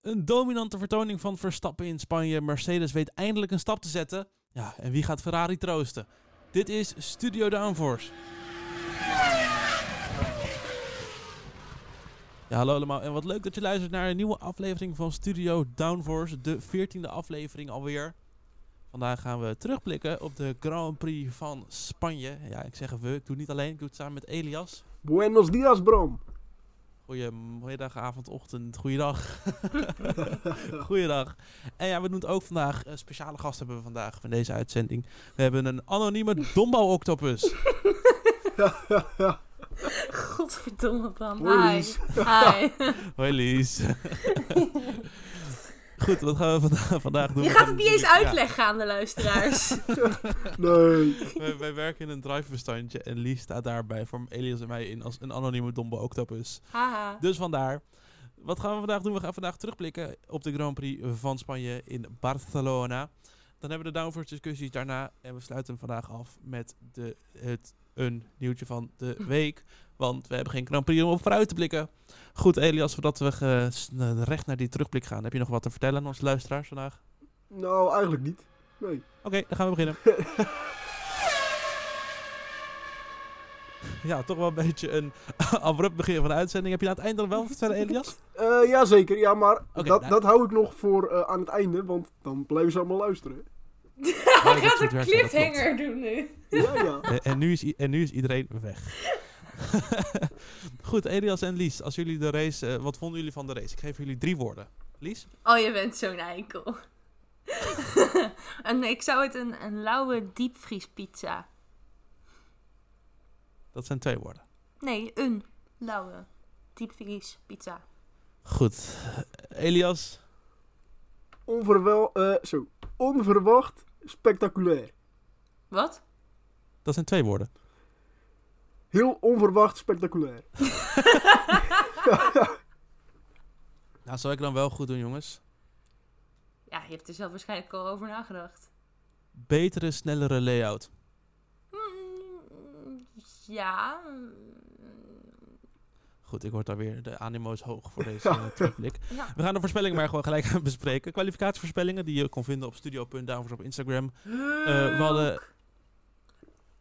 Een dominante vertoning van Verstappen in Spanje. Mercedes weet eindelijk een stap te zetten. Ja, en wie gaat Ferrari troosten? Dit is Studio Downforce. Ja, hallo allemaal. En wat leuk dat je luistert naar een nieuwe aflevering van Studio Downforce. De 14e aflevering alweer. Vandaag gaan we terugblikken op de Grand Prix van Spanje. Ja, ik zeg even, ik doe het niet alleen. Ik doe het samen met Elias. Buenos dias, Bram. Goedemiddag, avond, ochtend, goeiedag. goeiedag. En ja, we doen het ook vandaag. Een speciale gast hebben we vandaag van deze uitzending. We hebben een anonieme Dombo-octopus. Godverdomme, Bram. Hoi, Hi. Lies. Hi. Hoi Lies. Goed, wat gaan we vanda- vandaag doen? Je We gaat gaan het niet eens ja, uitleggen aan de luisteraars. Nee. wij, wij werken in een drivebestandje en Lies staat daarbij voor Elias en mij in als een anonieme Dombo-octopus. Haha. Dus vandaar. Wat gaan we vandaag doen? We gaan vandaag terugblikken op de Grand Prix van Spanje in Barcelona. Dan hebben we de downforce discussies daarna. En we sluiten hem vandaag af met de, het, een nieuwtje van de week. Want we hebben geen Grand Prix om op vooruit te blikken. Goed, Elias, voordat we eh, recht naar die terugblik gaan. Heb je nog wat te vertellen aan onze luisteraars vandaag? Nou, eigenlijk niet. Nee. Oké, dan gaan we beginnen. ja, toch wel een beetje een abrupt begin van de uitzending. Heb je aan het einde nog wel wat te vertellen, Elias? Eh Jazeker, ja, maar dat, nou- dat hou ik nog voor eh, aan het einde, want dan blijven ze allemaal luisteren. Hij gaat een cliffhanger doen nu. Ja, ja. En, en, nu is, en nu is iedereen weg. Goed, Elias en Lies, als jullie de race, eh, wat vonden jullie van de race? Ik geef jullie drie woorden. Lies? Oh, je bent zo'n eikel. en ik zou het een, een lauwe diepvriespizza. Dat zijn twee woorden. Nee, een lauwe diepvriespizza. Goed. Elias? Onverwel, eh, zo. Onverwacht, spectaculair. Wat? Dat zijn twee woorden. Heel onverwacht, spectaculair. Nou, zal ik dan wel goed doen, jongens. Ja, je hebt er zelf waarschijnlijk al over nagedacht. Betere, snellere layout. Mm, Ja. mm, Goed, ik word daar weer, de animo is hoog voor deze eh, terugblik. ja. We gaan de voorspellingen maar gewoon gelijk bespreken. Kwalificatievoorspellingen die je kon vinden op studio.downforce op Instagram. Eh, we hadden...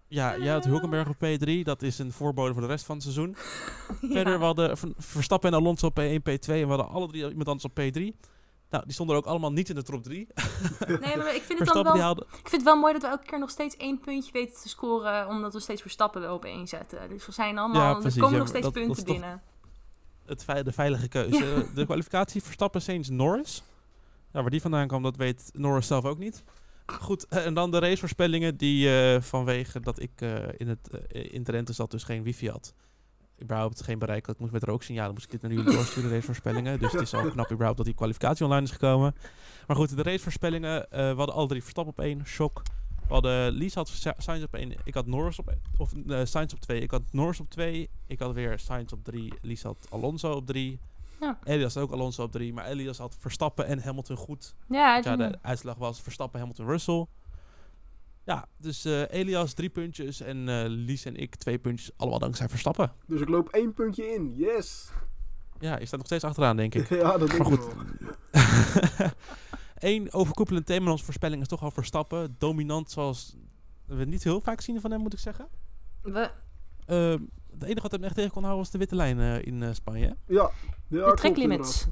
Ja, jij had Hulkenberg op P3. Dat is een voorbode voor de rest van het seizoen. Verder, we hadden Ver- Verstappen en Alonso op P1, P2. En we hadden alle drie iemand anders op P3. Nou, die stonden er ook allemaal niet in de top 3. Nee, maar ik vind het dan wel. Ik vind het wel mooi dat we elke keer nog steeds één puntje weten te scoren, omdat we steeds Verstappen wel op één zetten. Dus we zijn allemaal, Ja, er komen ja, nog steeds dat- punten binnen. het de veilige keuze. De kwalificatie Verstappen, Sainz, Norris. Ja, waar die vandaan kwam, dat weet Norris zelf ook niet. Goed, eh, en dan de racevoorspellingen die eh, vanwege dat ik eh, in het in Drenthe zat dus geen wifi had. Überhaupt geen bereik. had. Ik moest met rooksignalen, moest ik dit naar jullie doorsturen, racevoorspellingen. Dus het is al knap überhaupt dat die kwalificatie online is gekomen. Maar goed, de racevoorspellingen. we hadden alle drie Verstappen op één, shock. We hadden Lies had Sa- Sainz op één, ik had Norris op of eh Sainz op twee. Ik had Norris op twee, ik had weer Sainz op drie, Lies had Alonso op drie. Ja. Elias had ook Alonso op drie, maar Elias had Verstappen en Hamilton goed. Ja, Ja, de uitslag was Verstappen, Hamilton, Russell. Ja, dus eh, Elias drie puntjes en eh, Lies en ik twee puntjes, allemaal dankzij Verstappen. Dus ik loop één puntje in. Yes. Ja, je staat nog steeds achteraan, denk ik. ja, dat denk Maar ik goed. wel. Eén overkoepelend thema in onze voorspelling is toch al Verstappen. Dominant zoals we niet heel vaak zien van hem, moet ik zeggen. we, Uh, het enige wat hem echt tegen kon houden was de witte lijn eh, in eh, Spanje. Ja. ja de inderdaad.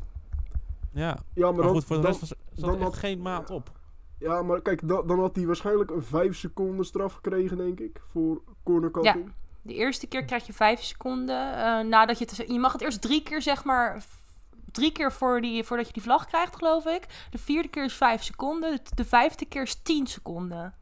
Ja, Ja, maar, maar dan, goed, voor de dan- rest was, zat dan er echt had- geen maat op. ja, maar kijk, dan, dan had hij waarschijnlijk een 5 seconden straf gekregen, denk ik. Voor cornercutting. De eerste keer krijg je vijf seconden. eh, nadat je, het, je mag het eerst drie keer, zeg maar, drie keer voor die, voordat je die vlag krijgt, geloof ik. De vierde keer is vijf seconden. De, de vijfde keer is tien seconden.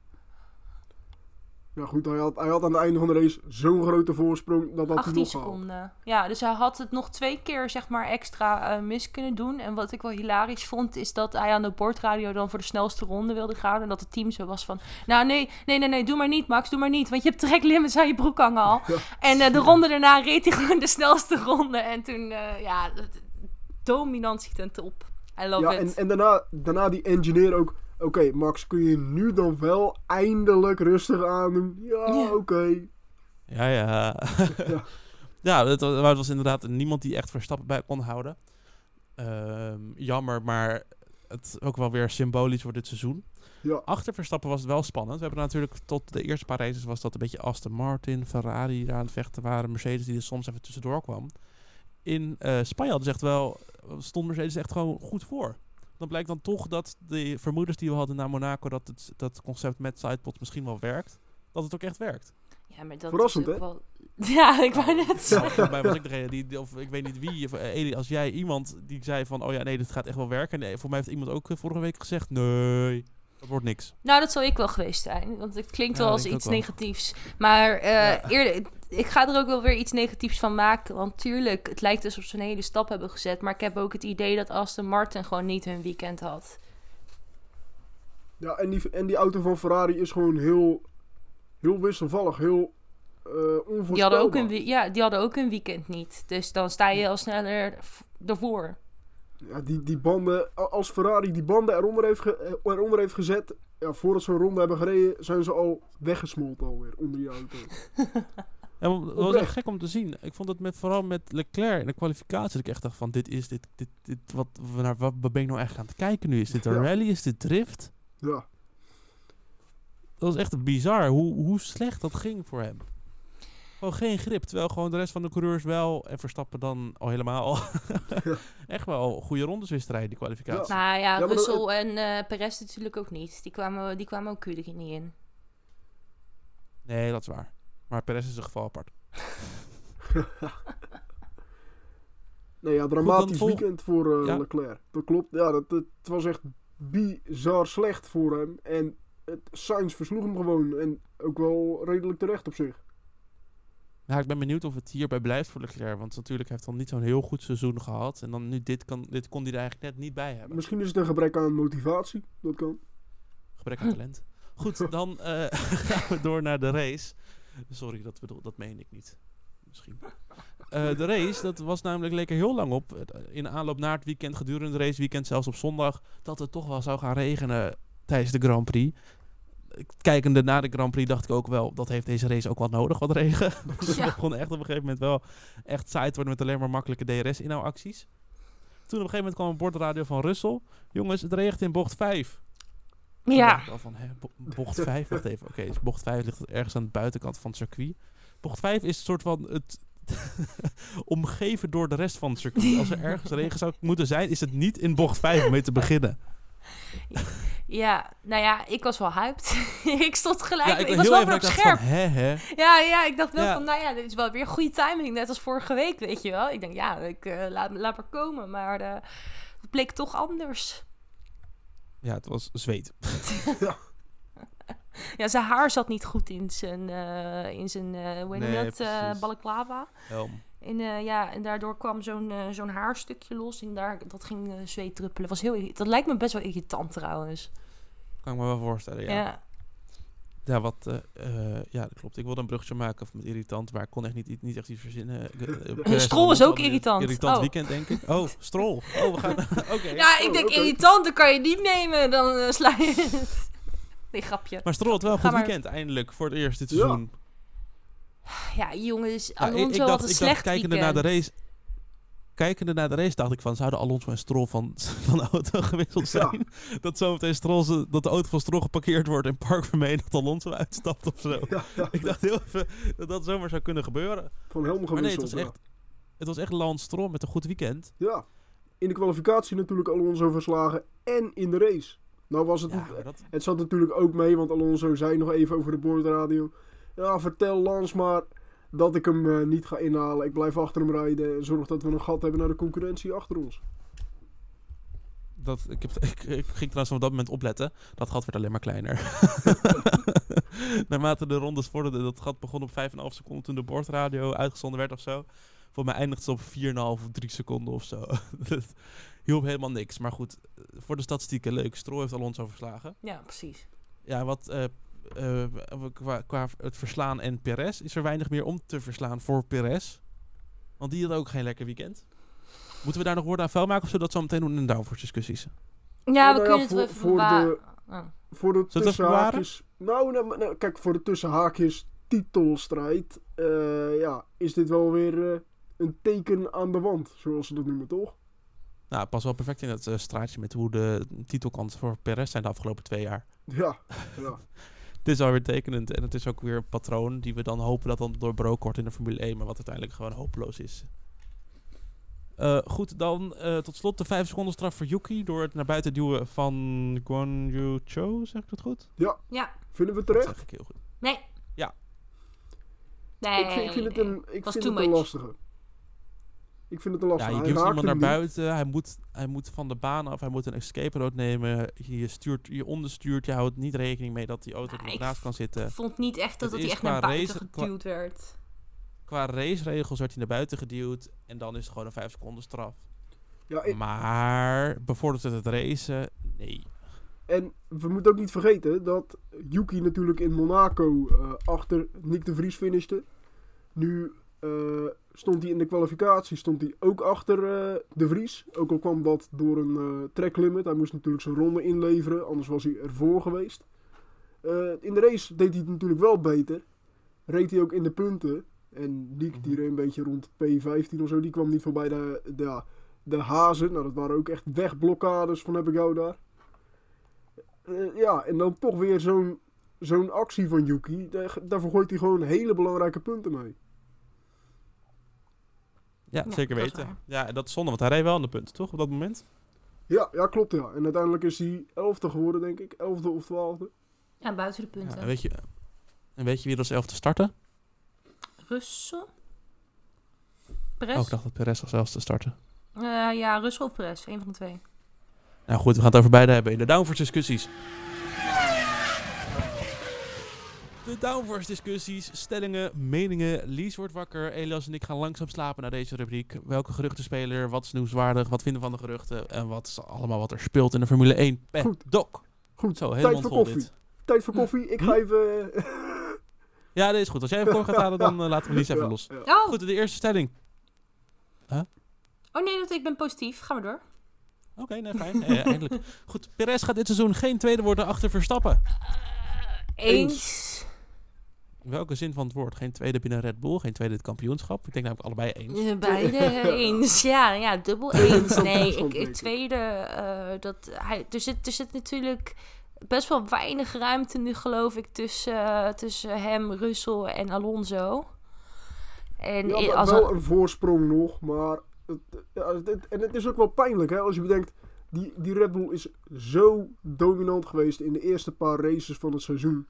Ja, goed, hij had, hij had aan het einde van de race zo'n grote voorsprong dat dat hij 18 nog seconden. Ja, dus hij had het nog twee keer zeg maar extra eh, mis kunnen doen. En wat ik wel hilarisch vond, is dat hij aan de bordradio dan voor de snelste ronde wilde gaan. En dat het team zo was van, nou nee, nee, nee, nee, doe maar niet Max, doe maar niet. Want je hebt track limits aan je broek hangen al. Ja. En eh, de ronde daarna reed hij gewoon de snelste ronde. En toen, eh, ja, dominantie ten top. I love Ja, it. en, en daarna, daarna die engineer ook. Oké, Max, kun je nu dan wel eindelijk rustig aandoen? Ja, Ja. oké. Ja, ja. Ja. ja, het, maar het was inderdaad niemand die echt Verstappen bij kon houden. Ehm, jammer, maar het ook wel weer symbolisch voor dit seizoen. Ja, Achter Verstappen was het wel spannend. We hebben natuurlijk tot de eerste paar races was dat een beetje Aston Martin, Ferrari die daar aan het vechten waren, Mercedes die er soms even tussendoor kwam. In eh, Spanje hadden ze echt wel, stond Mercedes echt gewoon goed voor. Dan blijkt dan toch dat de vermoedens die we hadden naar Monaco, dat het dat concept met sidepod misschien wel werkt, dat het ook echt werkt. Ja, maar dat Verrassend, is ook hè? wel... Ja, ik wou net Nou, zeggen. was ik degene die, of ik weet niet wie, of, eh, Eli, als jij iemand die zei van, oh ja, nee, dit gaat echt wel werken. En eh, voor mij heeft iemand ook eh, vorige week gezegd, nee, dat wordt niks. Nou, dat zal ik wel geweest zijn. Want het klinkt Ja, wel als iets negatiefs. Maar eh, Ja. eerder, ik ga er ook wel weer iets negatiefs van maken. Want tuurlijk, het lijkt alsof ze een hele stap hebben gezet. Maar ik heb ook het idee dat Aston Martin gewoon niet hun weekend had. ja en, die, en die auto van Ferrari is gewoon heel, heel wisselvallig, heel eh onvoorspelbaar. Die hadden, ook een, ja, die hadden ook een weekend niet. Dus dan sta je al sneller ervoor. Ja, die, die banden, als Ferrari die banden eronder heeft, ge- eh, eronder heeft gezet, ja, voordat ze een ronde hebben gereden, zijn ze al weggesmolten alweer onder die auto. Ja, maar het was echt gek om te zien. Ik vond het met, vooral met Leclerc in de kwalificatie. Dat ik echt dacht van, dit is, dit, dit, dit wat, naar wat, wat ben ik nou echt aan het kijken nu? Is dit een Ja. rally? Is dit drift? Ja, Dat was echt bizar hoe, hoe slecht dat ging voor hem. Gewoon geen grip. Terwijl gewoon de rest van de coureurs wel. En Verstappen dan al helemaal. Ja. echt wel goede rondes wist te rijden, die kwalificatie. Nou ja, maar dat- Russell en eh Perez natuurlijk ook niet. Die kwamen, die kwamen ook Q3 niet in. Nee, dat is waar. Maar Perez is een geval apart. nee, ja, dramatisch weekend voor eh, Ja. Leclerc. Dat klopt. Ja, dat, het was echt bizar slecht voor hem. En het, Sainz versloeg hem gewoon. En ook wel redelijk terecht op zich. Nou, ik ben benieuwd of het hierbij blijft voor Leclerc. Want natuurlijk heeft hij dan niet zo'n heel goed seizoen gehad. En dan nu dit, kan, dit kon hij er eigenlijk net niet bij hebben. Misschien is het een gebrek aan motivatie. Dat kan. Gebrek aan talent. Goed, dan eh, gaan we door naar de race. Sorry, dat, bedoel, dat meen ik niet. Misschien. Eh, de race, dat was namelijk lekker heel lang op. eh, In aanloop naar het weekend, gedurende het raceweekend, zelfs op zondag. Dat het toch wel zou gaan regenen tijdens de Grand Prix. Kijkende naar de Grand Prix dacht ik ook wel, dat heeft deze race ook wel nodig, wat regen. Dus Ja. het begon echt op een gegeven moment wel echt saai te worden met alleen maar makkelijke DRS-inhoudacties. Toen op een gegeven moment kwam een bordradio van Russell. Jongens, het regent in bocht 5. Ja, ik al van, hè, bo- bocht 5, wacht even. Oké, dus bocht 5 ligt ergens aan de buitenkant van het circuit. Bocht 5 is een soort van het omgeven door de rest van het circuit. Als er ergens regen zou moeten zijn, is het niet in bocht 5 om mee te beginnen. ja, nou ja, ik was wel hyped. ik stond gelijk, Ja, ik, ik was wel weer op scherp. van, hè, hè. Ja, ja, ik dacht wel Ja. van, nou ja, dit is wel weer goede timing, net als vorige week, weet je wel. Ik denk, ja, ik, eh, laat, laat maar komen, maar eh, het bleek toch anders. Ja, het was zweet. Ja, zijn haar zat niet goed in zijn, eh, in zijn eh hoe heet Nee, dat, eh balaclava. Helm. En, eh, ja, en daardoor kwam zo'n eh, zo'n haarstukje los en daar, dat ging eh, zweet druppelen. Was heel, dat lijkt me best wel irritant trouwens. Kan ik me wel voorstellen, ja. Ja. Ja, wat, eh, eh, ja, dat klopt. Ik wilde een bruggetje maken met irritant, maar ik kon echt niet, niet echt iets verzinnen. Eh, Perez Strol is ook irritant. Irritant Oh. weekend, denk ik. Oh, strol. Oh, we gaan... Oké. Ja, ik Oh, denk oké. irritant, dan kan je niet nemen. Dan sla je het. Nee, grapje. Maar Strol had wel een goed maar. weekend, eindelijk, voor het eerst dit seizoen. Ja, jongens, Ja, ik- Alonso ik, had dacht, een ik slecht dacht, kijkende weekend. naar de race... Kijkende naar de race dacht ik van, zouden Alonso en Stroll van, van de auto gewisseld Ja. zijn? Dat zometeen Stroll, dat de auto van Stroll geparkeerd wordt in Park Vermeen, dat Alonso uitstapt of zo. Ja, ja. Ik dacht heel even dat dat zomaar zou kunnen gebeuren. Van helemaal Maar nee, gewisseld. het was echt, het was echt Lance Stroll met een goed weekend. ja. In de kwalificatie natuurlijk Alonso verslagen. En in de race. Nou was het... Dat, Het zat natuurlijk ook mee, want Alonso zei nog even over de boordradio. Ja, vertel Lance maar dat ik hem eh, niet ga inhalen. Ik blijf achter hem rijden en zorg dat we een gat hebben naar de concurrentie achter ons. dat, ik, heb, ik, ik ging trouwens op dat moment opletten. Dat gat werd alleen maar kleiner. Naarmate de rondes vorderden, dat gat begon op 5,5 seconden toen de bordradio uitgezonden werd of zo. Voor mij eindigt ze op 4,5 of 3 seconden of zo. dat hielp helemaal niks. Maar goed, eh, voor de statistieken leuk. Stroll heeft Alonso verslagen. Ja, precies. Ja, wat eh, qua, qua het verslaan en Perez is er weinig meer om te verslaan voor Perez. Want die had ook geen lekker weekend. Moeten we daar nog woorden aan vuil maken of zullen we dat zo meteen doen in de downforce discussies? Ja, nou we ja, kunnen het voor- wel even voor de- Oh. Voor de het tussenhaakjes... Nou, nou, nou, kijk, voor de tussenhaakjes titelstrijd... eh, ja, is dit wel weer eh, een teken aan de wand, zoals ze dat noemen, toch? Nou, pas wel perfect in het eh, straatje met hoe de titelkansen voor Perez zijn de afgelopen twee jaar. Ja, ja. Het is alweer tekenend en het is ook weer een patroon die we dan hopen dat dan doorbroken wordt in de Formule 1, maar wat uiteindelijk gewoon hopeloos is. Eh, goed, dan eh, tot slot de 5 seconden straf voor Yuki door het naar buiten duwen van Guan Yu Cho, zeg ik dat goed? Ja, Vinden we Dat terecht? zeg ik heel goed. nee. Ja. Nee, ik vind, ik vind het een, ik vind het een lastige. Ik vind het een Ja, lastige. je Hij duwt iemand naar buiten, hij moet, hij moet van de baan af, hij moet een escape road nemen, je, stuurt, je onderstuurt, je houdt niet rekening mee dat die auto er Ja, naast kan zitten. Ik vond niet echt dat het is echt naar buiten race- qua- geduwd werd. Qua raceregels werd hij naar buiten geduwd en dan is het gewoon een 5 seconden straf. Ja, ik- Maar bevordert het het racen? Nee. En we moeten ook niet vergeten dat Yuki natuurlijk in Monaco eh, achter Nick de Vries finishte. Nu eh, stond hij in de kwalificatie stond hij ook achter eh, de Vries. Ook al kwam dat door een eh track limit. Hij moest natuurlijk zijn ronde inleveren, anders was hij ervoor geweest. Eh, in de race deed hij het natuurlijk wel beter. Reed hij ook in de punten. En Nick die reed een beetje rond P15 of zo. Die kwam niet voorbij de, de, de hazen. Nou, dat waren ook echt wegblokkades van heb ik jou daar. Eh, ja, en dan toch weer zo'n zo'n actie van Yuki. Daar, daarvoor gooit hij gewoon hele belangrijke punten mee. Ja, Ja, zeker weten. Ja, en dat is zonde, want hij reed wel aan de punten, toch? Op dat moment? Ja, ja, klopt ja. En uiteindelijk is hij elfde geworden, denk ik. Elfde of twaalfde. Ja, buiten de Ja, punten. en, weet je, en weet je wie er als elfde startte? Russell? Oh, Perez? ik dacht dat Perez als elfde startte. Eh, ja, Russell of Perez. Een van de twee. Nou goed, we gaan het over beide hebben in de downforce discussies. De downforce discussies, stellingen, meningen. Lies wordt wakker. Elias en ik gaan langzaam slapen naar deze rubriek. Welke geruchten spelen er? Wat is nieuwswaardig? Wat vinden we van de geruchten? En wat is allemaal wat er speelt in de Formule 1 Goed. Dok. Goed, Zo, tijd helemaal voor vol koffie. dit. Tijd voor koffie. Ik Hm? ga even... eh, Ja, dat is goed. Als jij even voor gaat halen, dan eh, laten we Lies even ja, los. ja. Oh, Goed, de eerste stelling. oh nee, dat, ik ben positief. Gaan we door. Oké, nee, fijn. Eh, eindelijk. Goed, Perez gaat dit seizoen geen tweede worden achter Verstappen. Eens. Welke zin van het woord? Geen tweede binnen Red Bull, geen tweede in het kampioenschap. Ik denk namelijk allebei eens. Eh, Beide eens. Ja, ja, dubbel eens. Nee, ik, tweede, eh, dat hij, er, zit, er zit natuurlijk best wel weinig ruimte nu, geloof ik, tussen, tussen hem, Russell en Alonso. En Ja, i- wel- als wel een voorsprong nog, maar... Het, ja, het- en het is ook wel pijnlijk, hè. Als je bedenkt, die, die Red Bull is zo dominant geweest in de eerste paar races van het seizoen.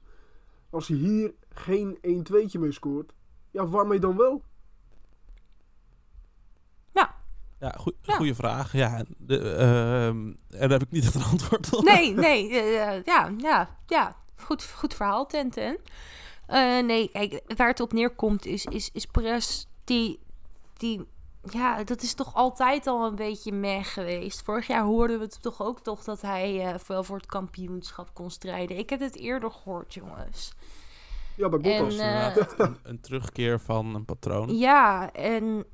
Als hij hier geen 1-2'tje mee scoort, ja, waarmee dan wel? Ja, goe- Ja. goede vraag. Ja, de, ehm, en daar heb ik niet echt een antwoord op. Nee, nee, eh, ja, ja, ja. Goed, goed verhaal, Tenten. Eh nee, kijk, waar het op neerkomt is, is, is Perez die, die, ja, dat is toch altijd al een beetje meh geweest. Vorig jaar hoorden we het toch ook toch dat hij eh wel voor het kampioenschap kon strijden. Ik heb het eerder gehoord, jongens. Ja, bij Bottas. eh, Inderdaad, een, een terugkeer van een patroon. Ja, en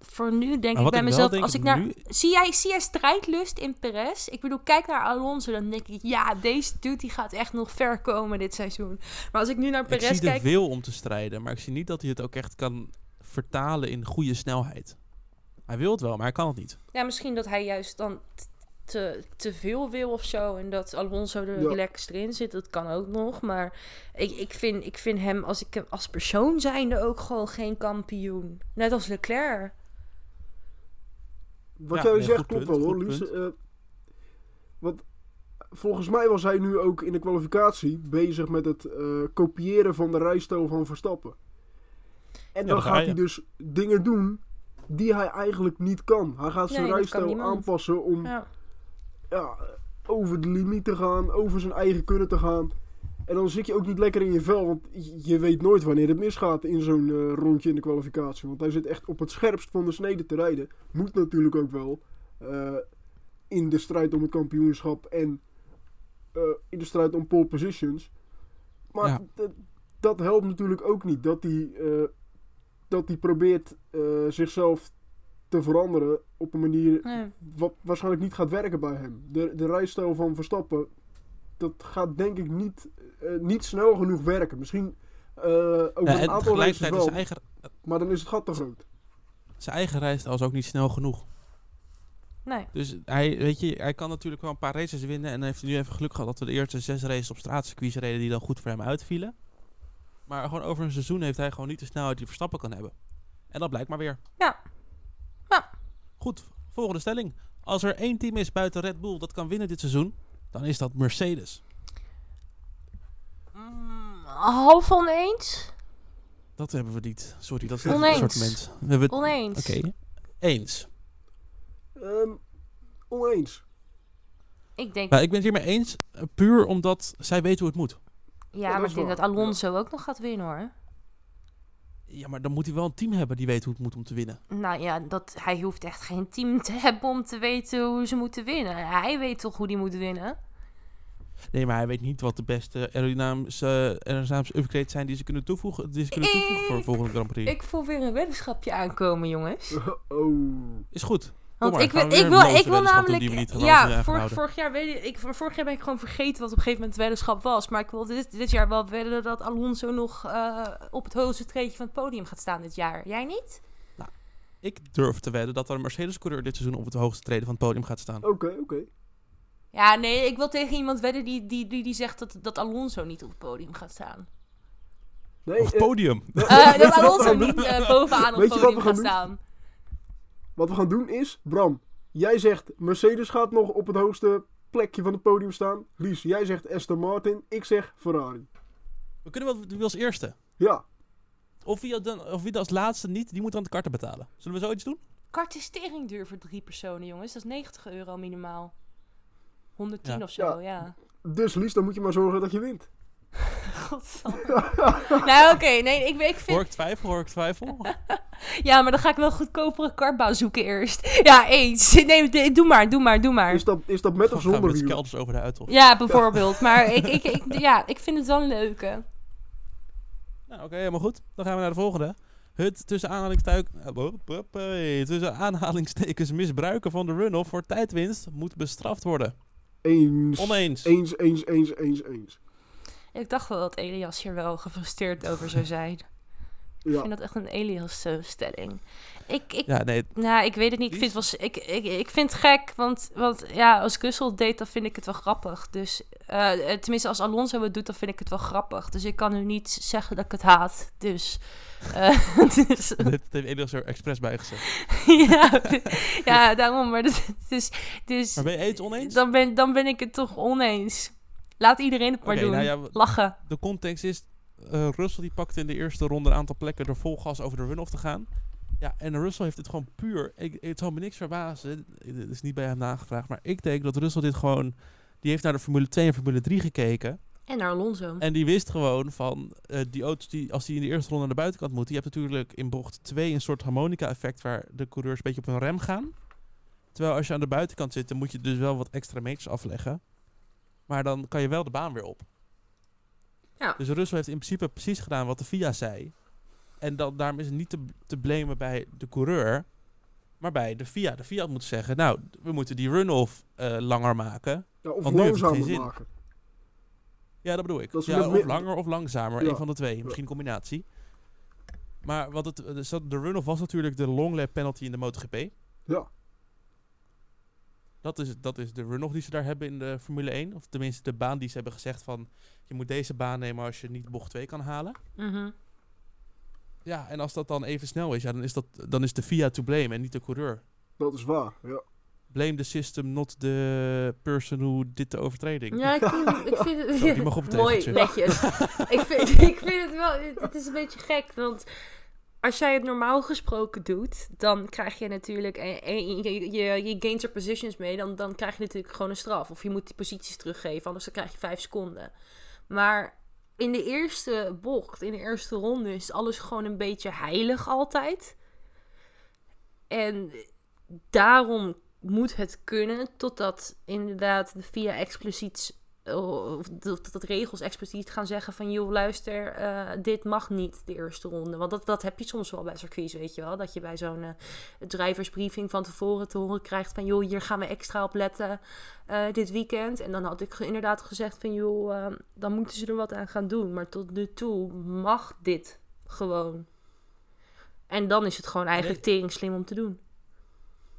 voor nu denk Maar ik bij ik mezelf, denk als ik naar... nu- Zie jij, zie jij strijdlust in Perez? Ik bedoel, kijk naar Alonso, dan denk ik, ja, deze dude die gaat echt nog ver komen dit seizoen. Maar als ik nu naar Ik Perez zie de kijk... wil om te strijden, maar ik zie niet dat hij het ook echt kan vertalen in goede snelheid. Hij wil het wel, maar hij kan het niet. Ja, misschien dat hij juist dan te, te veel wil of zo. En dat Alonso er Ja. relaxed erin zit. Dat kan ook nog. Maar ik, ik, vind, ik vind hem als, ik, hem als persoon zijnde ook gewoon geen kampioen. Net als Leclerc. Wat Ja, jij nee, zegt klopt punt, wel hoor. Eh, want volgens mij was hij nu ook in de kwalificatie bezig met het eh, kopiëren van de rijstijl van Verstappen. En dan gaat hij dus dingen doen die hij eigenlijk niet kan. Hij gaat zijn Nee, rijstijl aanpassen om Ja. ja, over de limiet te gaan, over zijn eigen kunnen te gaan. En dan zit je ook niet lekker in je vel, want je- weet nooit wanneer het misgaat in zo'n eh, rondje in de kwalificatie. Want hij zit echt op het scherpst van de snede te rijden. Moet natuurlijk ook wel eh, in de strijd om het kampioenschap en eh, in de strijd om pole positions. Maar Ja. dat- dat helpt natuurlijk ook niet. Dat hij, eh, dat hij probeert eh, zichzelf te veranderen op een manier Nee. wat waarschijnlijk niet gaat werken bij hem. De, de rijstijl van Verstappen, dat gaat denk ik niet, eh, niet snel genoeg werken. Misschien eh, over Ja, een en aantal races wel, zijn eigen, maar dan is het gat te groot. zijn eigen rijstijl is ook niet snel genoeg. Nee. Dus hij, weet je, hij kan natuurlijk wel een paar races winnen. En dan heeft hij nu even geluk gehad dat we de eerste zes races op straatcircuits reden die dan goed voor hem uitvielen. Maar gewoon over een seizoen heeft hij gewoon niet de snelheid die Verstappen kan hebben. En dat blijkt maar weer. Ja. Ja. Goed, volgende stelling. Als er één team is buiten Red Bull dat kan winnen dit seizoen, dan is dat Mercedes. Mm, half oneens? Dat hebben we niet. Sorry, dat is het assortiment. We hebben het- Oneens. Oké, eens. Ehm, oneens. Ik denk, Nou, ik ben het hiermee eens, eh, puur omdat zij weten hoe het moet. Ja, maar ik denk dat Alonso ook nog gaat winnen hoor. Ja, maar dan moet hij wel een team hebben die weet hoe het moet om te winnen. Nou ja, dat, hij hoeft echt geen team te hebben om te weten hoe ze moeten winnen. Hij weet toch hoe die moet winnen? Nee, maar hij weet niet wat de beste aerodynamische, aerodynamische upgrades zijn die ze kunnen toevoegen, die ze kunnen toevoegen voor de volgende Grand Prix. Ik voel weer een weddenschapje aankomen, jongens. Oh. Is goed. Want maar, ik, wil, ik wil, ik wil namelijk. ja, vorig, vorig jaar weet ik, ik. Vorig jaar ben ik gewoon vergeten wat op een gegeven moment het weddenschap was. Maar ik wil dit, dit jaar wel wedden dat Alonso nog eh, op het hoogste treedje van het podium gaat staan dit jaar. Jij niet? Ik durf te wedden dat er een Mercedes-coureur dit seizoen op het hoogste treden van het podium gaat staan. Oké, oké. Ja, nee, ik wil tegen iemand wedden die, die, die, die zegt dat, dat Alonso niet op het podium gaat staan. Nee, Of eh, podium. Eh, dat Alonso niet bovenaan op het podium gaat doen? staan. Wat we gaan doen is, Bram, jij zegt Mercedes gaat nog op het hoogste plekje van het podium staan. Lies, jij zegt Aston Martin. Ik zeg Ferrari. We kunnen wel wie als eerste. Ja, Of wie, dan, of wie dan als laatste niet, die moet dan de karten betalen. Zullen we zoiets doen? Kart is duur voor drie personen, jongens. Dat is 90 euro minimaal. 110 Ja. of zo, Ja. ja. dus Lies, dan moet je maar zorgen dat je wint. Godsamme. nou, oké. nee, ik, ik vind... Hoor ik twijfel, hoor ik twijfel. Ja, maar dan ga ik wel goedkopere kartbouw zoeken eerst. Ja, eens. Nee, doe maar, doe maar, doe maar. Is dat, is dat met of zonder met kelders over de uithof? Ja, bijvoorbeeld. Maar ik, ik, ik, ja, ik vind het wel een leuke. Nou, oké, helemaal goed. Dan gaan we naar de volgende. Het tussen, aanhalingstuik- eh, tussen aanhalingstekens misbruiken van de run-off voor tijdwinst moet bestraft worden. Eens. Oneens. Eens, eens, eens, eens, eens. Ik dacht wel dat Elias hier wel gefrustreerd over zou zijn. Ik Ja. vind dat echt een Elias-stelling. Ik, ik, Ja, nee, Nou, ik weet het niet. Ik vind het, wel, ik, ik, ik vind het gek, want, want ja, als Russell het deed, dan vind ik het wel grappig. Dus, eh, tenminste, als Alonso het doet, dan vind ik het wel grappig. Dus ik kan nu niet zeggen dat ik het haat. Dus, eh, dus dit heeft Elias er expres bij gezegd. ja, ja, daarom. Maar dus, dus, dus Maar ben je eens oneens? dan, ben, dan ben ik het toch oneens. Laat iedereen het maar doen. nou ja, Lachen. de context is, eh Russell die pakte in de eerste ronde een aantal plekken door vol gas over de run-off te gaan. Ja, en Russell heeft het gewoon puur, ik, het zal me niks verbazen, het is niet bij hem nagevraagd, maar ik denk dat Russell dit gewoon, die heeft naar de Formule 2 en Formule 3 gekeken. En naar Alonso. En die wist gewoon van, eh, die auto's die, als die in de eerste ronde naar de buitenkant moeten, je hebt natuurlijk in bocht 2 een soort harmonica-effect waar de coureurs een beetje op hun rem gaan. Terwijl als je aan de buitenkant zit, dan moet je dus wel wat extra meters afleggen. Maar dan kan je wel de baan weer op. Ja. Dus Russell heeft in principe precies gedaan wat de FIA zei. En dan, daarom is het niet te, te blamen bij de coureur, maar bij de FIA. De FIA moet zeggen, nou, we moeten die run-off eh, langer maken. Ja, of Want nu heeft het geen langzamer zin. maken. Ja, dat bedoel ik. Dat ja, of meer- langer of langzamer. Ja. Een van de twee. Misschien een combinatie. Maar wat het, dus dat- de run-off was natuurlijk de long lap penalty in de MotoGP. Ja. Dat is, dat is de run-off die ze daar hebben in de Formule 1. Of tenminste de baan die ze hebben gezegd van... Je moet deze baan nemen als je niet bocht 2 kan halen. Mhm. Ja, en als dat dan even snel is, ja, dan, is dat, dan is de FIA to blame en niet de coureur. Dat is waar, ja. Blame the system, not the person who did the overtreding. Ja, ik vind, ik vind het... Zo, die mag op het Mooi, netjes. ik, vind, ik vind het wel... Het is een beetje gek, want... Als jij het normaal gesproken doet, dan krijg je natuurlijk... Je, je, je, gains er positions mee, dan, dan krijg je natuurlijk gewoon een straf. Of je moet die posities teruggeven, anders dan krijg je vijf seconden. Maar in de eerste bocht, in de eerste ronde, is alles gewoon een beetje heilig altijd. En daarom moet het kunnen, totdat inderdaad de VIA expliciet, of dat, dat regels expliciet gaan zeggen van, joh, luister, eh, dit mag niet de eerste ronde. Want dat, dat heb je soms wel bij circuits, weet je wel. Dat je bij zo'n eh, driversbriefing van tevoren te horen krijgt van, joh, hier gaan we extra op letten eh, dit weekend. En dan had ik inderdaad gezegd van, joh, eh, dan moeten ze er wat aan gaan doen. Maar tot nu toe mag dit gewoon. En dan is het gewoon eigenlijk tering slim om te doen.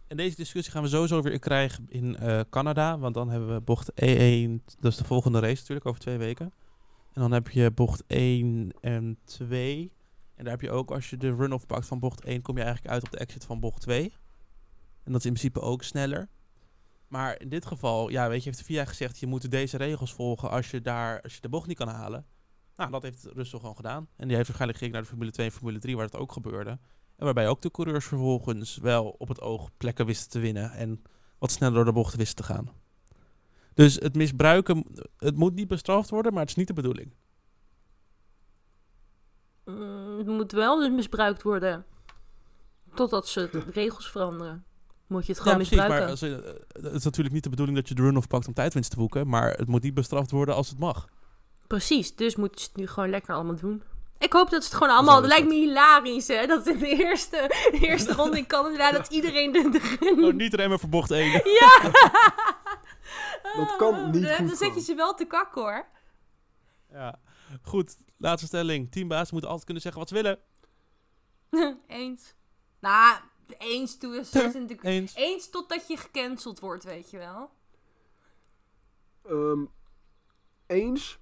En deze discussie gaan we sowieso weer krijgen in eh, Canada. Want dan hebben we bocht E1. Dat is de volgende race natuurlijk, over twee weken. En dan heb je bocht 1 en 2. En daar heb je ook, als je de run-off pakt van bocht 1, kom je eigenlijk uit op de exit van bocht 2. En dat is in principe ook sneller. Maar in dit geval, ja, weet je, heeft VIA gezegd, je moet deze regels volgen als je, daar, als je de bocht niet kan halen. Nou, dat heeft Russell gewoon gedaan. En die heeft waarschijnlijk gekeken naar de Formule 2 en Formule 3, waar dat ook gebeurde. En waarbij ook de coureurs vervolgens wel op het oog plekken wisten te winnen. En wat sneller door de bochten wisten te gaan. Dus het misbruiken, het moet niet bestraft worden, maar het is niet de bedoeling. Mm, het moet wel dus misbruikt worden. Totdat ze de regels veranderen. Moet je het gewoon ja, precies, misbruiken. maar als, je- het is natuurlijk niet de bedoeling dat je de run-off pakt om tijdwinst te boeken. Maar het moet niet bestraft worden als het mag. Precies, dus moeten ze het nu gewoon lekker allemaal doen. Ik hoop dat ze het gewoon allemaal... Het lijkt me hilarisch, hè. Dat in de eerste, de eerste ronde in Canada... dat iedereen de... de Oh, niet remmen voor bocht 1. ja! Dat kan niet Dan- goed Dan zet je ze wel te kak, hoor. Ja, goed. Laatste stelling. Teambaas moeten altijd kunnen zeggen wat ze willen. eens. Nou, eens certain. Eens. Eens totdat je gecanceld wordt, weet je wel. Ehm, eens.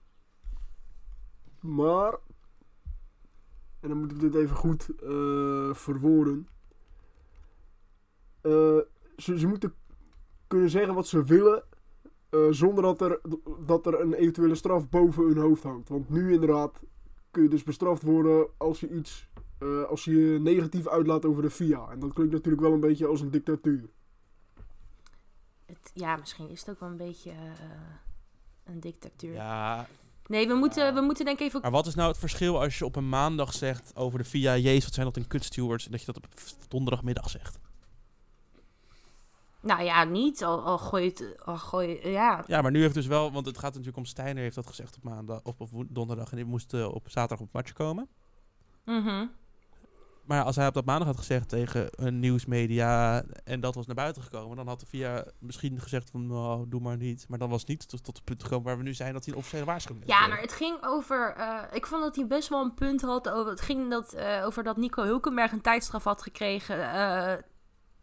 Maar. En dan moet ik dit even goed eh, verwoorden. Eh, ze, ze moeten kunnen zeggen wat ze willen. eh, zonder dat er, dat er een eventuele straf boven hun hoofd hangt. Want nu inderdaad kun je dus bestraft worden als je iets. eh, als je je negatief uitlaat over de FIA. En dat klinkt natuurlijk wel een beetje als een dictatuur. Het, ja, misschien is het ook wel een beetje een dictatuur. Ja, Nee, we moeten, Ja. we moeten denk ik even... maar wat is nou het verschil als je op een maandag zegt over de VIA, jezus, wat zijn dat een kutstewards, en dat je dat op donderdagmiddag zegt? Nou ja, niet. Al, al gooi je het... Al gooi ja, Ja, maar nu heeft dus wel, want het gaat natuurlijk om Steiner heeft dat gezegd op maandag of op woen- donderdag en die moest eh, op zaterdag op het match komen. mhm. Maar als hij op dat maandag had gezegd tegen een nieuwsmedia en dat was naar buiten gekomen, dan had de VIA misschien gezegd van, nou, doe maar niet. Maar dan was het niet tot, tot het punt gekomen waar we nu zijn dat hij een officiële waarschuwing heeft Ja, maar het ging over. eh, ik vond dat hij best wel een punt had over. Het ging dat, eh, over dat Nico Hulkenberg een tijdstraf had gekregen. eh,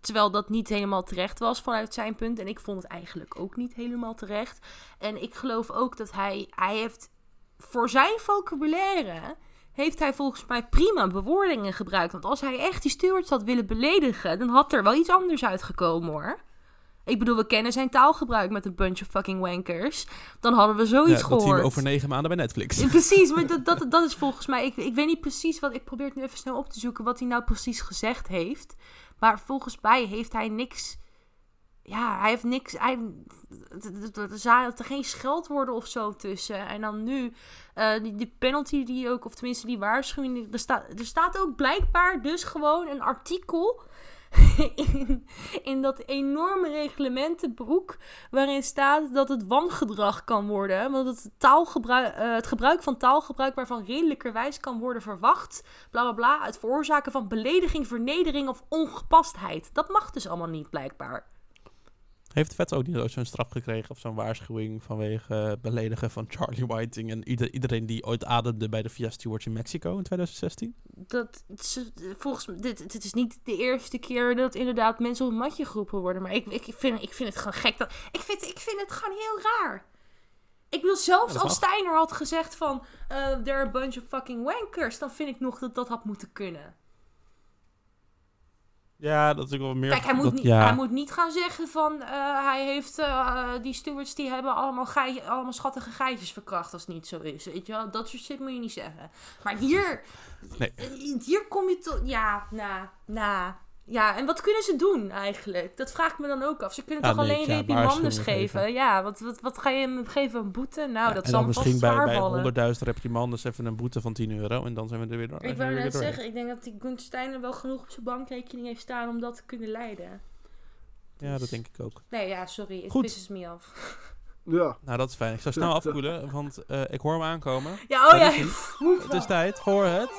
terwijl dat niet helemaal terecht was vanuit zijn punt. En ik vond het eigenlijk ook niet helemaal terecht. En ik geloof ook dat hij. Hij heeft. Voor zijn vocabulaire. Heeft hij volgens mij prima bewoordingen gebruikt. Want als hij echt die stewards had willen beledigen. dan had er wel iets anders uitgekomen hoor. Ik bedoel, we kennen zijn taalgebruik met een bunch of fucking wankers. Dan hadden we zoiets ja, gehoord. we over negen maanden bij Netflix. Ja, Precies, maar dat, dat, dat is volgens mij. Ik, ik weet niet precies wat. Ik probeer het nu even snel op te zoeken wat hij nou precies gezegd heeft. Maar volgens mij heeft hij niks. Ja, hij heeft niks. Hij, er zaten geen scheldwoorden of zo tussen. En dan nu, eh, die, penalty die ook, of tenminste die waarschuwing. Er staat, er staat ook blijkbaar dus gewoon een artikel. In, dat enorme reglementenboek waarin staat dat het wangedrag kan worden. Want het, taalgebruik, eh, het gebruik van taalgebruik waarvan redelijkerwijs kan worden verwacht. Bla bla bla. Het veroorzaken van belediging, vernedering of ongepastheid. Dat mag dus allemaal niet, blijkbaar. Heeft Vet ook niet ooit zo'n straf gekregen of zo'n waarschuwing vanwege beledigen van Charlie Whiting en ieder, iedereen die ooit ademde bij de VIA Stewards in Mexico in 2016? Dat, volgens mij, dit, dit is niet de eerste keer dat inderdaad mensen op een matje geroepen worden. Maar ik, ik, vind, ik vind het gewoon gek. Dat, ik, vind, ik vind het gewoon heel raar. Ik bedoel, zelfs Ja, als. Steiner had gezegd van... eh there are a bunch of fucking wankers... dan vind ik nog dat dat had moeten kunnen. Ja, dat is ook wel meer... Kijk, hij moet, dat- niet, ja. hij moet niet gaan zeggen van... eh, hij heeft... eh, die stewards die hebben allemaal, gei, allemaal schattige geitjes verkracht als het niet zo is. Weet je wel? Dat soort shit moet je niet zeggen. Maar hier... Nee. Hier kom je tot... Ja, na, na... Ja, en wat kunnen ze doen eigenlijk? Dat vraag ik me dan ook af. Ze kunnen Ja, toch alleen ja, reprimandes geven? geven. Ja, wat, wat, wat ga je hem geven? Een boete? Nou, Ja, dat zal vast misschien bij, bij vallen. 100.000 reprimandes even een boete van 10 euro en dan zijn we er weer door. Ik wou weer net zeggen, ik denk dat die Gunther Steiner wel genoeg op zijn bankrekening heeft staan om dat te kunnen leiden. Ja, dat denk ik ook. Nee, ja, sorry. Het Goed. pisses me af. Ja. Nou, dat is fijn. Ik zou snel afkoelen, want eh, ik hoor hem aankomen. Ja, oh ja. Het is tijd voor het...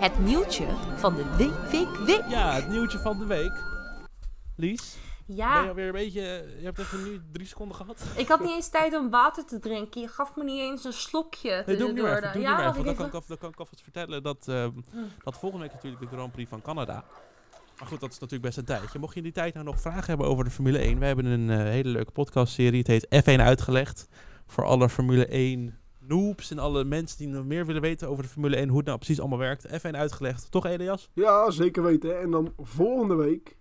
Het nieuwtje van de week, week, week. Ja, het nieuwtje van de week. Lies, ben je Ja, alweer een beetje... Je hebt even nu drie seconden gehad. ik had niet eens tijd om water te drinken. Je gaf me niet eens een slokje. Nee, doe hem nu even. Doe hem ja, even. Dan kan ik, dan kan ik alvast vertellen dat, ehm, Hm. dat volgende week natuurlijk de Grand Prix van Canada. Maar goed, dat is natuurlijk best een tijdje. Mocht je in die tijd nou nog vragen hebben over de Formule 1, we hebben een eh, hele leuke podcastserie. Het heet F1 Uitgelegd. Voor alle Formule 1 noobs en alle mensen die nog meer willen weten over de Formule 1, hoe het nou precies allemaal werkt. F1 Uitgelegd. Toch, Elias? Ja, zeker weten. En dan volgende week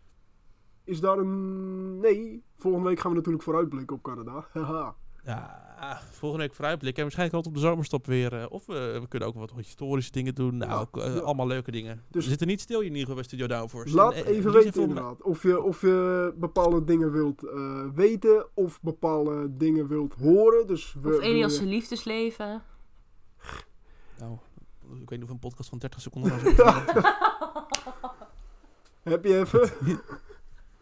is daar een... Nee, volgende week gaan we natuurlijk vooruitblikken op Canada. Haha. Ja, volgende week vooruitblikken. En waarschijnlijk altijd op de zomerstop weer. eh, of we, we kunnen ook wat historische dingen doen. Nou, Ja, ook, eh, ja. allemaal leuke dingen. Dus- we zitten niet stil hier in ieder geval bij Studio Downforce. Laat En, eh, even weten inderdaad. Of je, of je bepaalde dingen wilt eh, weten of bepaalde dingen wilt horen. Dus we, Of Elias' zijn liefdesleven. Nou, ik weet niet of een podcast van 30 seconden was. Heb je even?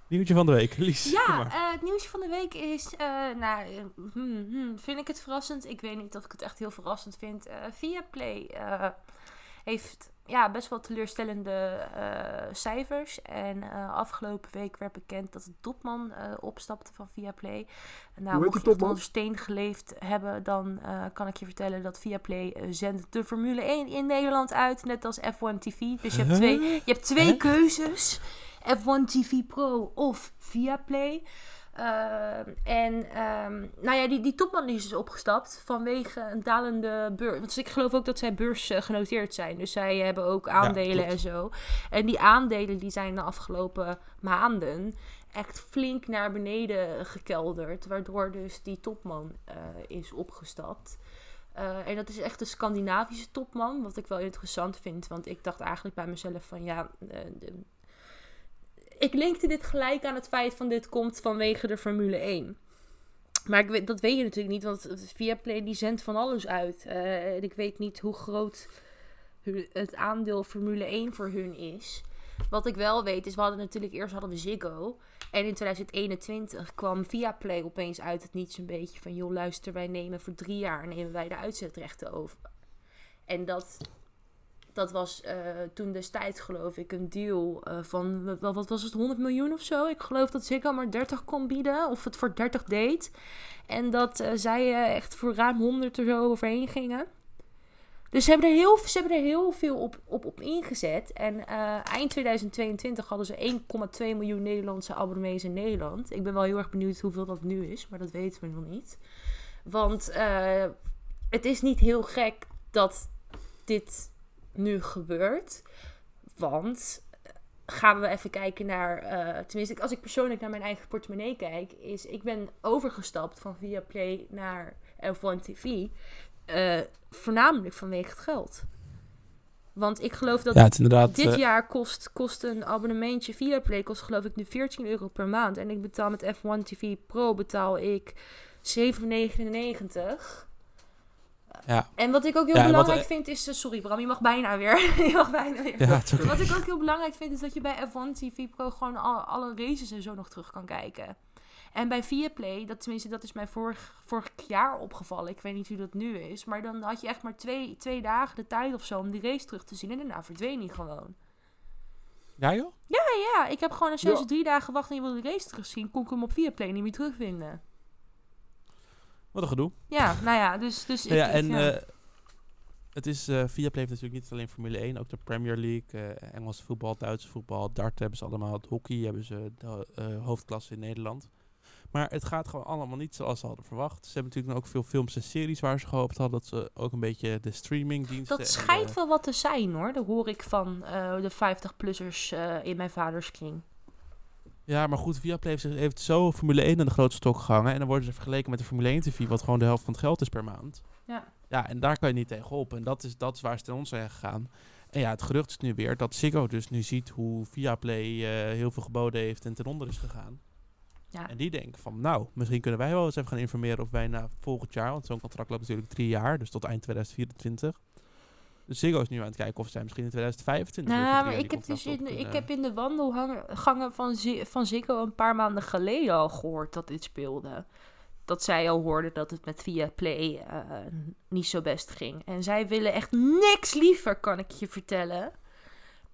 Nieuwtje van de week. Lies, Ja, eh, het nieuwsje van de week is, eh, nou, eh, hmm, hmm, vind ik het verrassend? Ik weet niet of ik het echt heel verrassend vind. Eh Viaplay eh, heeft ja, best wel teleurstellende eh, cijfers. En eh, afgelopen week werd bekend dat de topman eh, opstapte van Viaplay. Nou, mocht je onder steen geleefd hebben, dan eh, kan ik je vertellen dat Viaplay zendt de Formule 1 in Nederland uit, net als F1 TV. Dus je hebt twee, je hebt twee Huh? keuzes. F1 TV Pro of Viaplay. Ehm en ehm, nou ja, die, die topman is dus opgestapt vanwege een dalende beurs. Want ik geloof ook dat zij beursgenoteerd zijn. Dus zij hebben ook aandelen en zo. En die aandelen die zijn de afgelopen maanden echt flink naar beneden gekelderd. Waardoor dus die topman eh, is opgestapt. Eh, en dat is echt een Scandinavische topman. Wat ik wel interessant vind. Want ik dacht eigenlijk bij mezelf van ja. eh, de- ik linkte dit gelijk aan het feit van dit komt vanwege de Formule 1. Maar ik weet, dat weet je natuurlijk niet, want Viaplay die zendt van alles uit. Eh, en ik weet niet hoe groot het aandeel Formule 1 voor hun is. Wat ik wel weet is, we hadden natuurlijk eerst hadden we Ziggo. En in 2021 kwam Viaplay opeens uit het niets een beetje van... joh, luister, wij nemen voor drie jaar nemen wij de uitzetrechten over. En dat, dat was eh, toen destijds geloof ik een deal eh, van... Wat, wat was het, 100 miljoen of zo? Ik geloof dat Ziggo maar 30 kon bieden. Of het voor 30 deed. En dat eh, zij echt voor ruim 100 er zo overheen gingen. Dus ze hebben er heel, ze hebben er heel veel op, op, op ingezet. En eind 2022 hadden ze 1,2 miljoen Nederlandse abonnees in Nederland. Ik ben wel heel erg benieuwd hoeveel dat nu is, maar dat weten we nog niet. Want het is niet heel gek dat dit nu gebeurt. Want eh, gaan we even kijken naar, eh, tenminste als ik persoonlijk naar mijn eigen portemonnee kijk, is ik ben overgestapt van Viaplay naar F1 TV. eh, voornamelijk vanwege het geld. Want ik geloof dat Ja, dit jaar kost, kost een abonnementje Viaplay kost geloof ik nu 14 euro per maand. En ik betaal met F1 TV Pro betaal ik 7,99. Ja, En wat ik ook heel Ja, en wat, belangrijk eh, vind is... eh, sorry Bram, je mag bijna weer. je mag bijna weer. ja. Wat ik ook heel belangrijk vind is dat je bij F1 TV Pro gewoon al, alle races en zo nog terug kan kijken. En bij Viaplay, dat, tenminste dat is mij vorig, vorig jaar opgevallen. Ik weet niet hoe dat nu is. Maar dan had je echt maar twee, twee dagen de tijd of zo om die race terug te zien. En daarna verdween die gewoon. Ja, joh? Ja, ja, ik heb gewoon als je Ja. drie dagen wacht en je wil de race terugzien, kon ik hem op Viaplay niet meer terugvinden. Wat een gedoe. Ja, nou ja, dus... dus ik, ja, en ja. eh, het is, eh Viaplay heeft natuurlijk niet alleen Formule 1, ook de Premier League, eh Engelse voetbal, Duitse voetbal, dart hebben ze allemaal, het hockey hebben ze de hoofdklasse in Nederland. Maar het gaat gewoon allemaal niet zoals ze hadden verwacht. Ze hebben natuurlijk ook veel films en series waar ze gehoopt hadden dat ze ook een beetje de streamingdiensten... dat schijnt de- wel wat te zijn hoor. Dat hoor ik van de 50-plussers eh, in mijn vaders kring. Ja, maar goed, Viaplay heeft, heeft zo Formule 1 aan de grote stok gehangen. En dan worden ze vergeleken met de Formule 1 TV, wat gewoon de helft van het geld is per maand. Ja. Ja, en daar kan je niet tegen op. En dat is, dat is waar ze ten ons zijn gegaan. En ja, het gerucht is nu weer dat Ziggo dus nu ziet hoe Viaplay eh heel veel geboden heeft en ten onder is gegaan. Ja. En die denken van, nou, misschien kunnen wij wel eens even gaan informeren of wij na volgend jaar, want zo'n contract loopt natuurlijk drie jaar, dus tot eind 2024. Ziggo is nu aan het kijken of zij misschien in 2025 weer voor Nou, maar ik heb, dus in, ik heb in de wandelgangen van, van Ziggo een paar maanden geleden al gehoord dat dit speelde. Dat zij al hoorden dat het met Viaplay eh niet zo best ging. En zij willen echt niks liever, kan ik je vertellen,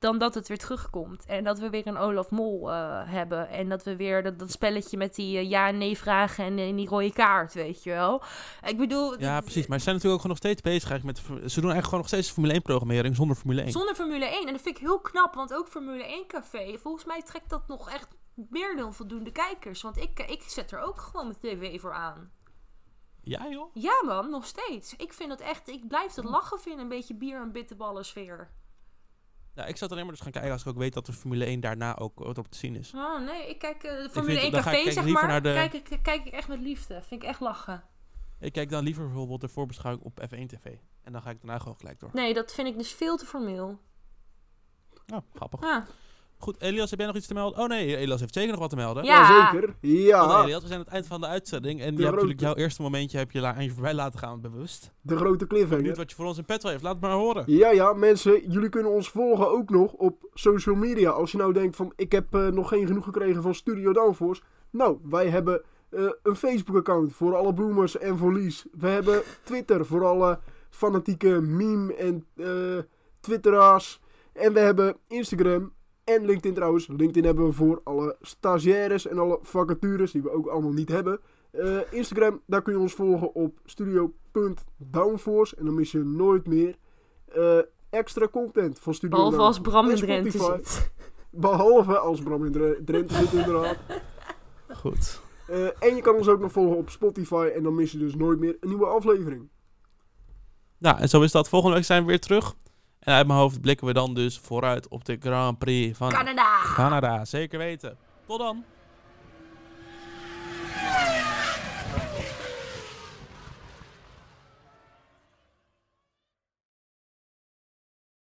dan dat het weer terugkomt. En dat we weer een Olaf Mol eh, hebben. En dat we weer dat, dat spelletje met die eh, ja- en nee-vragen en, en die rode kaart, weet je wel. Ik bedoel... Ja, precies. Maar ze zijn natuurlijk ook gewoon nog steeds bezig eigenlijk met... Ze doen eigenlijk gewoon nog steeds Formule 1-programmering zonder Formule 1. Zonder Formule 1. En dat vind ik heel knap, want ook Formule 1 Café, volgens mij trekt dat nog echt meer dan voldoende kijkers. Want ik, ik zet er ook gewoon mijn tv voor aan. Ja, joh. Ja man, nog steeds. Ik vind het echt, ik blijf het lachen vinden, een beetje bier en bitterballen sfeer. Ja, ik zat alleen maar dus gaan kijken als ik ook weet dat de Formule 1 daarna ook wat op te zien is. Oh nee, ik kijk eh, de Formule vind- 1 dan ga ik Café, zeg maar. de- Kijk, ik, kijk ik echt met liefde. Vind ik echt lachen. Ik kijk dan liever bijvoorbeeld de voorbeschouwing op F1 TV. En dan ga ik daarna gewoon gelijk door. Nee, dat vind ik dus veel te formeel. Nou, grappig. Ja. Goed, Elias, heb jij nog iets te melden? Oh nee, Elias heeft zeker nog wat te melden. Ja. Jazeker. Ja. Want, Elias, we zijn aan het eind van de uitzending. En je hebt natuurlijk jouw eerste momentje heb je la- aan je voorbij laten gaan, bewust. De grote cliffhanger. wat je voor ons in petto heeft. Laat het maar horen. Ja, ja, mensen, jullie kunnen ons volgen ook nog op social media. Als je nou denkt van, ik heb eh, nog geen genoeg gekregen van Studio Downforce. Nou, wij hebben eh, een Facebook-account voor alle boomers en voor Lies. We hebben Twitter voor alle fanatieke meme- en eh twitteraars. En we hebben Instagram en LinkedIn trouwens. LinkedIn hebben we voor alle stagiaires en alle vacatures die we ook allemaal niet hebben. Eh, Instagram, daar kun je ons volgen op studio.downforce. En dan mis je nooit meer eh, extra content van Studio Behalve als. Bram in En Drenthe zit. Behalve als Bram in Dre- Drenthe zit inderdaad. Goed. Eh, en je kan ons ook nog volgen op Spotify. En dan mis je dus nooit meer een nieuwe aflevering. Nou, en zo is dat. Volgende week zijn we weer terug. En uit mijn hoofd blikken we dan dus vooruit op de Grand Prix van Canada! Canada. Zeker weten. Tot dan.